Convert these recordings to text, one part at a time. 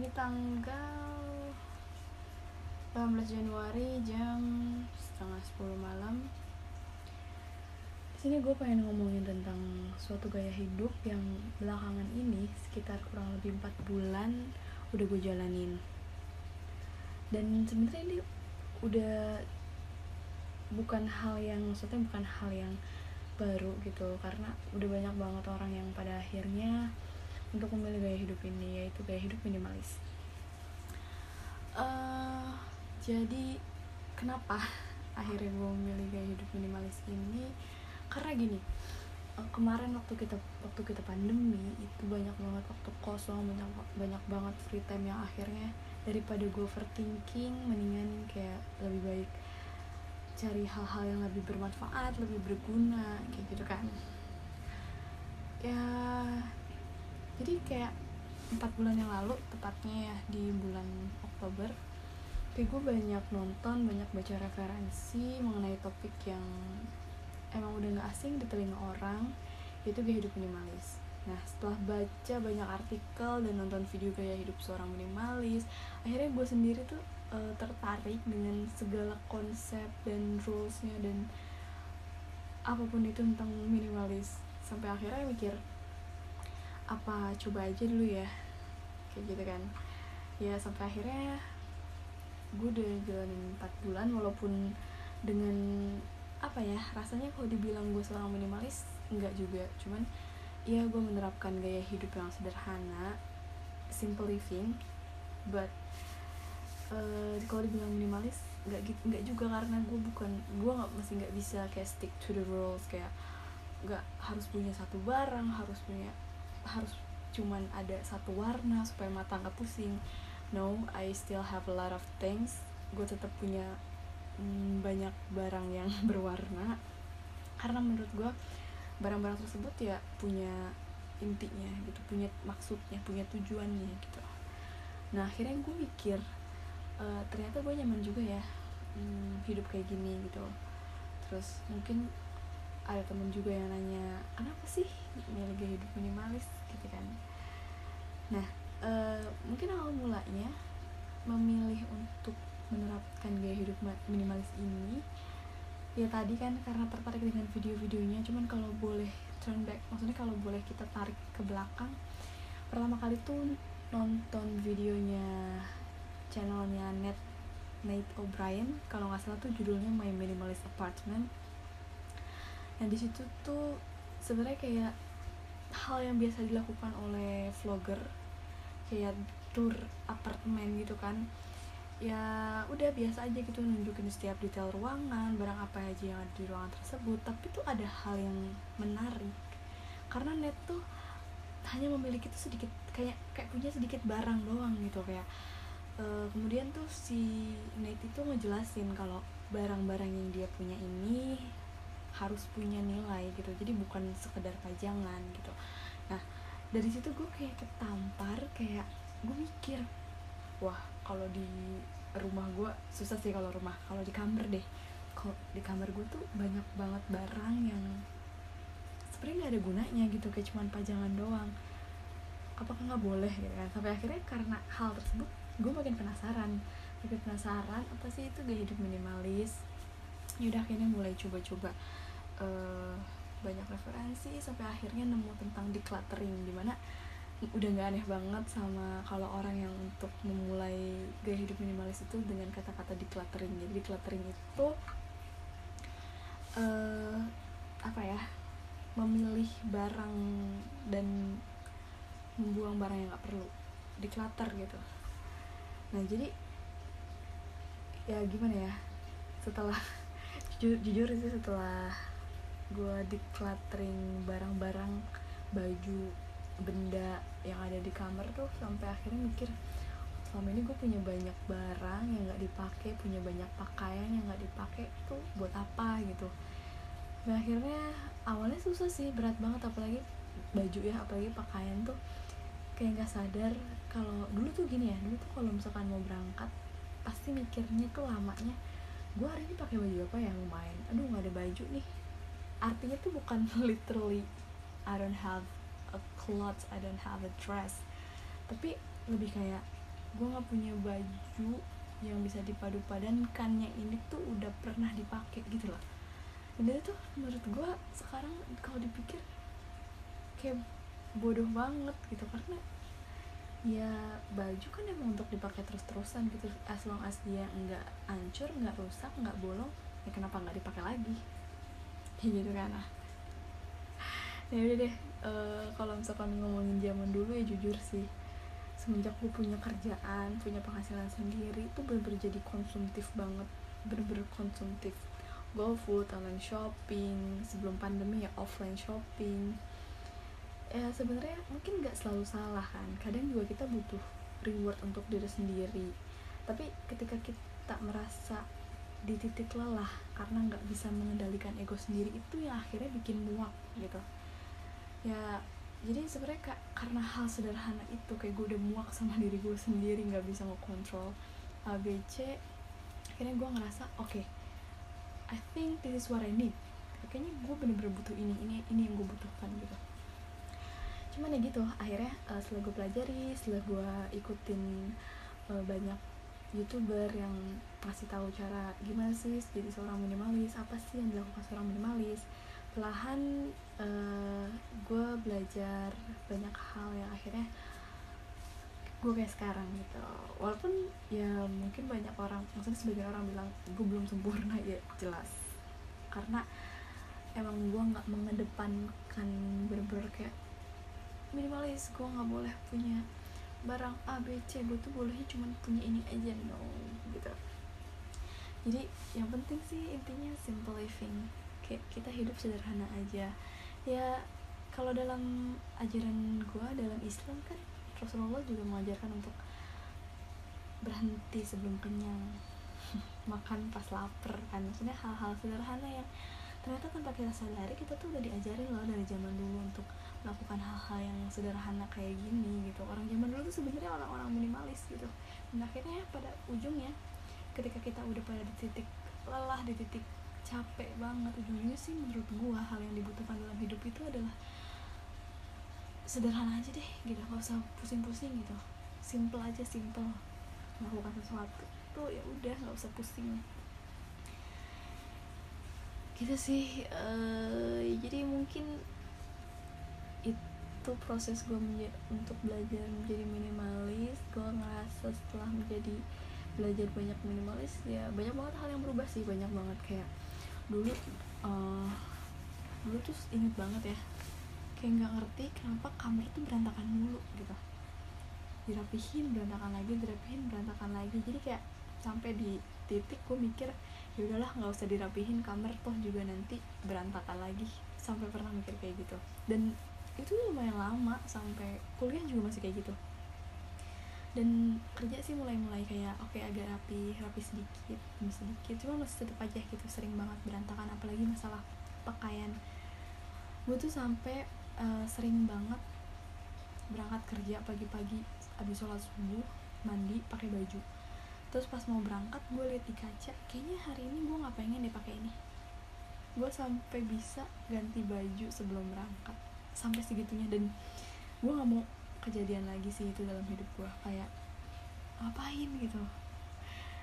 ini tanggal 18 Januari jam setengah 10 malam. Di sini gue pengen ngomongin tentang suatu gaya hidup yang belakangan ini sekitar kurang lebih 4 bulan udah gue jalanin. Dan sebenarnya ini udah bukan hal yang maksudnya bukan hal yang baru gitu karena udah banyak banget orang yang pada akhirnya untuk memilih gaya hidup ini yaitu gaya hidup minimalis. Uh, jadi kenapa akhirnya gue memilih gaya hidup minimalis ini? Karena gini uh, kemarin waktu kita waktu kita pandemi itu banyak banget waktu kosong banyak banyak banget free time yang akhirnya daripada gue overthinking mendingan kayak lebih baik cari hal-hal yang lebih bermanfaat lebih berguna kayak gitu kan. Ya jadi kayak empat bulan yang lalu tepatnya ya di bulan Oktober kayak gue banyak nonton banyak baca referensi mengenai topik yang emang udah gak asing di telinga orang yaitu gaya hidup minimalis. Nah setelah baca banyak artikel dan nonton video gaya hidup seorang minimalis akhirnya gue sendiri tuh uh, tertarik dengan segala konsep dan rulesnya dan apa pun itu tentang minimalis. Sampai akhirnya mikir apa coba aja dulu ya. Kayak gitu kan. Ya sampai akhirnya gue udah jalanin 4 bulan walaupun dengan apa ya rasanya kalau dibilang gue seorang minimalis enggak juga. Cuman ya gue menerapkan gaya hidup yang sederhana simple living but uh, kalau dibilang minimalis nggak gitu nggak juga karena gue bukan gue nggak masih nggak bisa kayak stick to the rules kayak nggak harus punya satu barang harus punya harus cuman ada satu warna supaya mata nggak pusing. No I still have a lot of things. Gue tetap punya mm, banyak barang yang berwarna. Karena menurut gue barang-barang tersebut ya punya intinya gitu punya maksudnya punya tujuannya gitu. Nah akhirnya gue mikir uh, ternyata gue nyaman juga ya hmm, hidup kayak gini gitu. Terus mungkin ada temen juga yang nanya kenapa sih milih gaya hidup minimalis? Gitu kan. Nah uh, mungkin awal mulanya memilih untuk menerapkan gaya hidup minimalis ini ya tadi kan karena tertarik dengan video-videonya cuman kalau boleh turn back maksudnya kalau boleh kita tarik ke belakang pertama kali tuh nonton videonya channelnya Net Nate O'Brien kalau nggak salah tuh judulnya My Minimalist Apartment nah di situ tuh sebenarnya kayak hal yang biasa dilakukan oleh vlogger kayak tour apartemen gitu kan. Ya udah biasa aja gitu nunjukin setiap detail ruangan barang apa aja yang ada di ruangan tersebut. Tapi tuh ada hal yang menarik. Karena net tuh hanya memiliki tuh sedikit kayak kayak punya sedikit barang doang gitu kayak uh, kemudian tuh si net itu ngejelasin kalau barang-barang yang dia punya ini harus punya nilai gitu. Jadi bukan sekedar pajangan gitu. Nah dari situ gue kayak ketampar kayak gue mikir wah kalau di rumah gue susah sih kalau rumah kalau di kamar deh. Kalau di kamar gue tuh banyak banget barang yang sebenarnya nggak ada gunanya gitu kayak cuman pajangan doang. Apakah nggak boleh gitu kan? Sampai akhirnya karena hal tersebut gue makin penasaran. Makin penasaran apa sih itu gaya hidup minimalis? Yaudah akhirnya mulai coba-coba uh, banyak referensi sampai akhirnya nemu tentang decluttering di mana udah nggak aneh banget sama kalau orang yang untuk memulai gaya hidup minimalis itu dengan kata-kata decluttering. Jadi decluttering itu uh, apa ya memilih barang dan membuang barang yang nggak perlu. Declutter gitu. Nah jadi ya gimana ya setelah jujur, jujur sih setelah gue decluttering barang-barang baju benda yang ada di kamar tuh sampai akhirnya mikir selama ini gue punya banyak barang yang nggak dipakai punya banyak pakaian yang nggak dipakai tuh buat apa gitu. Nah akhirnya awalnya susah sih berat banget apalagi baju ya apalagi pakaian tuh. Kayak nggak sadar kalau dulu tuh gini ya dulu tuh kalau misalkan mau berangkat pasti mikirnya tuh lamanya gue hari ini pakai baju apa ya? Mau main aduh nggak ada baju nih artinya tuh bukan literally I don't have a clothes I don't have a dress. Tapi lebih kayak gue nggak punya baju yang bisa dipadu-padankan yang ini tuh udah pernah dipakai gitu loh. Dan itu tuh menurut gue sekarang kalau dipikir kayak bodoh banget gitu. Karena ya baju kan emang untuk dipakai terus-terusan gitu. As long as dia nggak hancur nggak rusak nggak bolong ya kenapa nggak dipakai lagi kayak gitu kan. Ah. Ya udah deh uh, kalau misalkan ngomongin zaman dulu ya jujur sih semenjak gue punya kerjaan punya penghasilan sendiri itu bener-bener jadi konsumtif banget bener-bener konsumtif. Go food online shopping sebelum pandemi ya offline shopping. Ya sebenarnya mungkin nggak selalu salah kan kadang juga kita butuh reward untuk diri sendiri. Tapi ketika kita merasa di titik lelah karena nggak bisa mengendalikan ego sendiri itu yang akhirnya bikin muak gitu. Ya jadi sebenarnya karena hal sederhana itu kayak gue udah muak sama diri gue sendiri nggak bisa ngekontrol ABC akhirnya gue ngerasa oke okay, I think this is what I need. Kayaknya gue bener-bener butuh ini ini ini yang gue butuhkan gitu. Cuman ya gitu akhirnya uh, setelah gue pelajari setelah gue ikutin uh, banyak youtuber yang ngasih tahu cara gimana sih jadi seorang minimalis apa sih yang dilakukan seorang minimalis. Perlahan uh, eh, gue belajar banyak hal yang akhirnya gue kayak sekarang gitu. Walaupun ya mungkin banyak orang maksudnya sebagian orang bilang gue belum sempurna ya jelas. Karena emang gue nggak mengedepankan bener-bener kayak minimalis gue nggak boleh punya barang A B C gue tuh bolehnya cuma punya ini aja no gitu. Jadi yang penting sih intinya simple living. Kayak kita hidup sederhana aja. Ya kalau dalam ajaran gua dalam Islam kan Rasulullah juga mengajarkan untuk berhenti sebelum kenyang makan pas lapar kan. Maksudnya hal-hal sederhana yang ternyata tanpa kita sadari kita tuh udah diajarin loh dari zaman dulu untuk melakukan hal-hal yang sederhana kayak gini gitu. Orang zaman dulu tuh sebenarnya orang-orang minimalis gitu. Dan akhirnya pada ujungnya ketika kita udah pada di titik lelah di titik capek banget ujungnya sih menurut gua hal yang dibutuhkan dalam hidup itu adalah sederhana aja deh gitu. Gak usah pusing-pusing gitu. Simple aja simple. Melakukan sesuatu tuh ya udah nggak usah pusing. Gitu sih uh, jadi mungkin itu proses gue untuk belajar menjadi minimalis. Gue ngerasa setelah menjadi belajar banyak minimalis ya banyak banget hal yang berubah sih banyak banget. Kayak dulu uh, dulu tuh inget banget ya kayak nggak ngerti kenapa kamar tuh berantakan mulu gitu. Dirapihin berantakan lagi dirapihin berantakan lagi. Jadi kayak sampai di titik gue mikir ya udahlah nggak usah dirapihin kamar toh juga nanti berantakan lagi. Sampai pernah mikir kayak gitu. Dan itu lumayan lama sampai kuliah juga masih kayak gitu. Dan kerja sih mulai-mulai kayak oke okay, agak rapi rapi sedikit demi sedikit. Cuma masih tetap aja gitu sering banget berantakan. Apalagi masalah pakaian. Gue tuh sampai uh, sering banget berangkat kerja pagi-pagi abis sholat subuh mandi pakai baju. Terus pas mau berangkat gue liat di kaca kayaknya hari ini gue nggak pengen deh pakai ini. Gue sampai bisa ganti baju sebelum berangkat sampai segitunya. Dan gue nggak mau kejadian lagi sih itu dalam hidup gue kayak ngapain? gitu.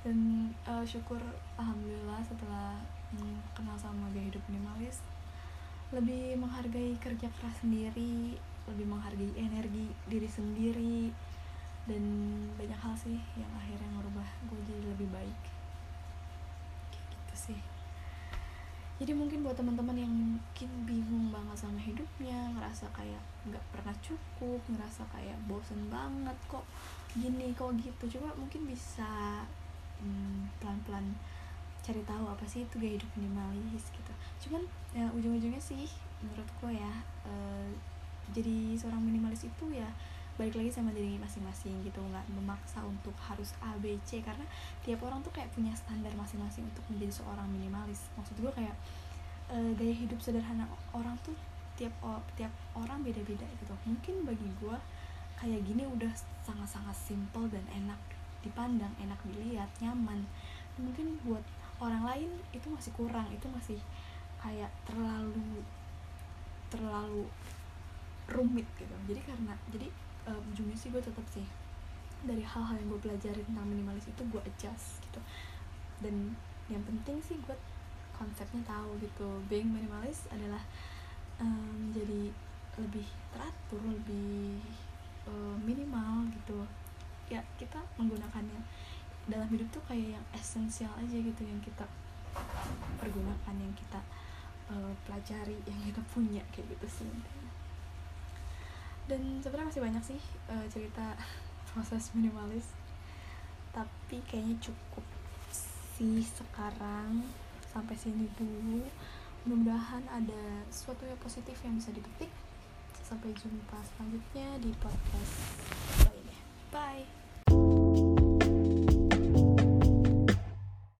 Dan uh, syukur alhamdulillah setelah hmm, kenal sama gaya hidup minimalis lebih menghargai kerja keras sendiri lebih menghargai energi diri sendiri dan banyak hal sih yang akhirnya merubah gue jadi lebih baik. Kayak gitu sih jadi mungkin buat teman-teman yang mungkin bingung banget sama hidupnya ngerasa kayak nggak pernah cukup ngerasa kayak bosen banget kok gini kok gitu. Coba mungkin bisa hmm, pelan-pelan cari tahu apa sih itu gaya hidup minimalis gitu. Cuman ya ujung-ujungnya sih menurut gue ya uh, jadi seorang minimalis itu ya balik lagi sama diri masing-masing gitu nggak memaksa untuk harus A B C karena tiap orang tuh kayak punya standar masing-masing untuk menjadi seorang minimalis. Maksud gue kayak e, gaya hidup sederhana orang tuh tiap tiap orang beda-beda gitu. Mungkin bagi gue kayak gini udah sangat-sangat simple dan enak dipandang enak dilihat nyaman. Mungkin buat orang lain itu masih kurang itu masih kayak terlalu terlalu rumit gitu. Jadi karena jadi uh, ujungnya sih gue tetap sih dari hal-hal yang gue pelajari tentang minimalis itu gue adjust gitu. Dan yang penting sih gue konsepnya tahu gitu being minimalis adalah um, jadi lebih teratur lebih uh, minimal gitu. Ya kita menggunakannya dalam hidup tuh kayak yang esensial aja gitu yang kita pergunakan yang kita uh, pelajari yang kita punya kayak gitu sih dan sebenarnya masih banyak sih uh, cerita proses minimalis. Tapi kayaknya cukup sih sekarang sampai sini dulu. Mudah-mudahan ada sesuatu yang positif yang bisa dipetik sampai jumpa selanjutnya di podcast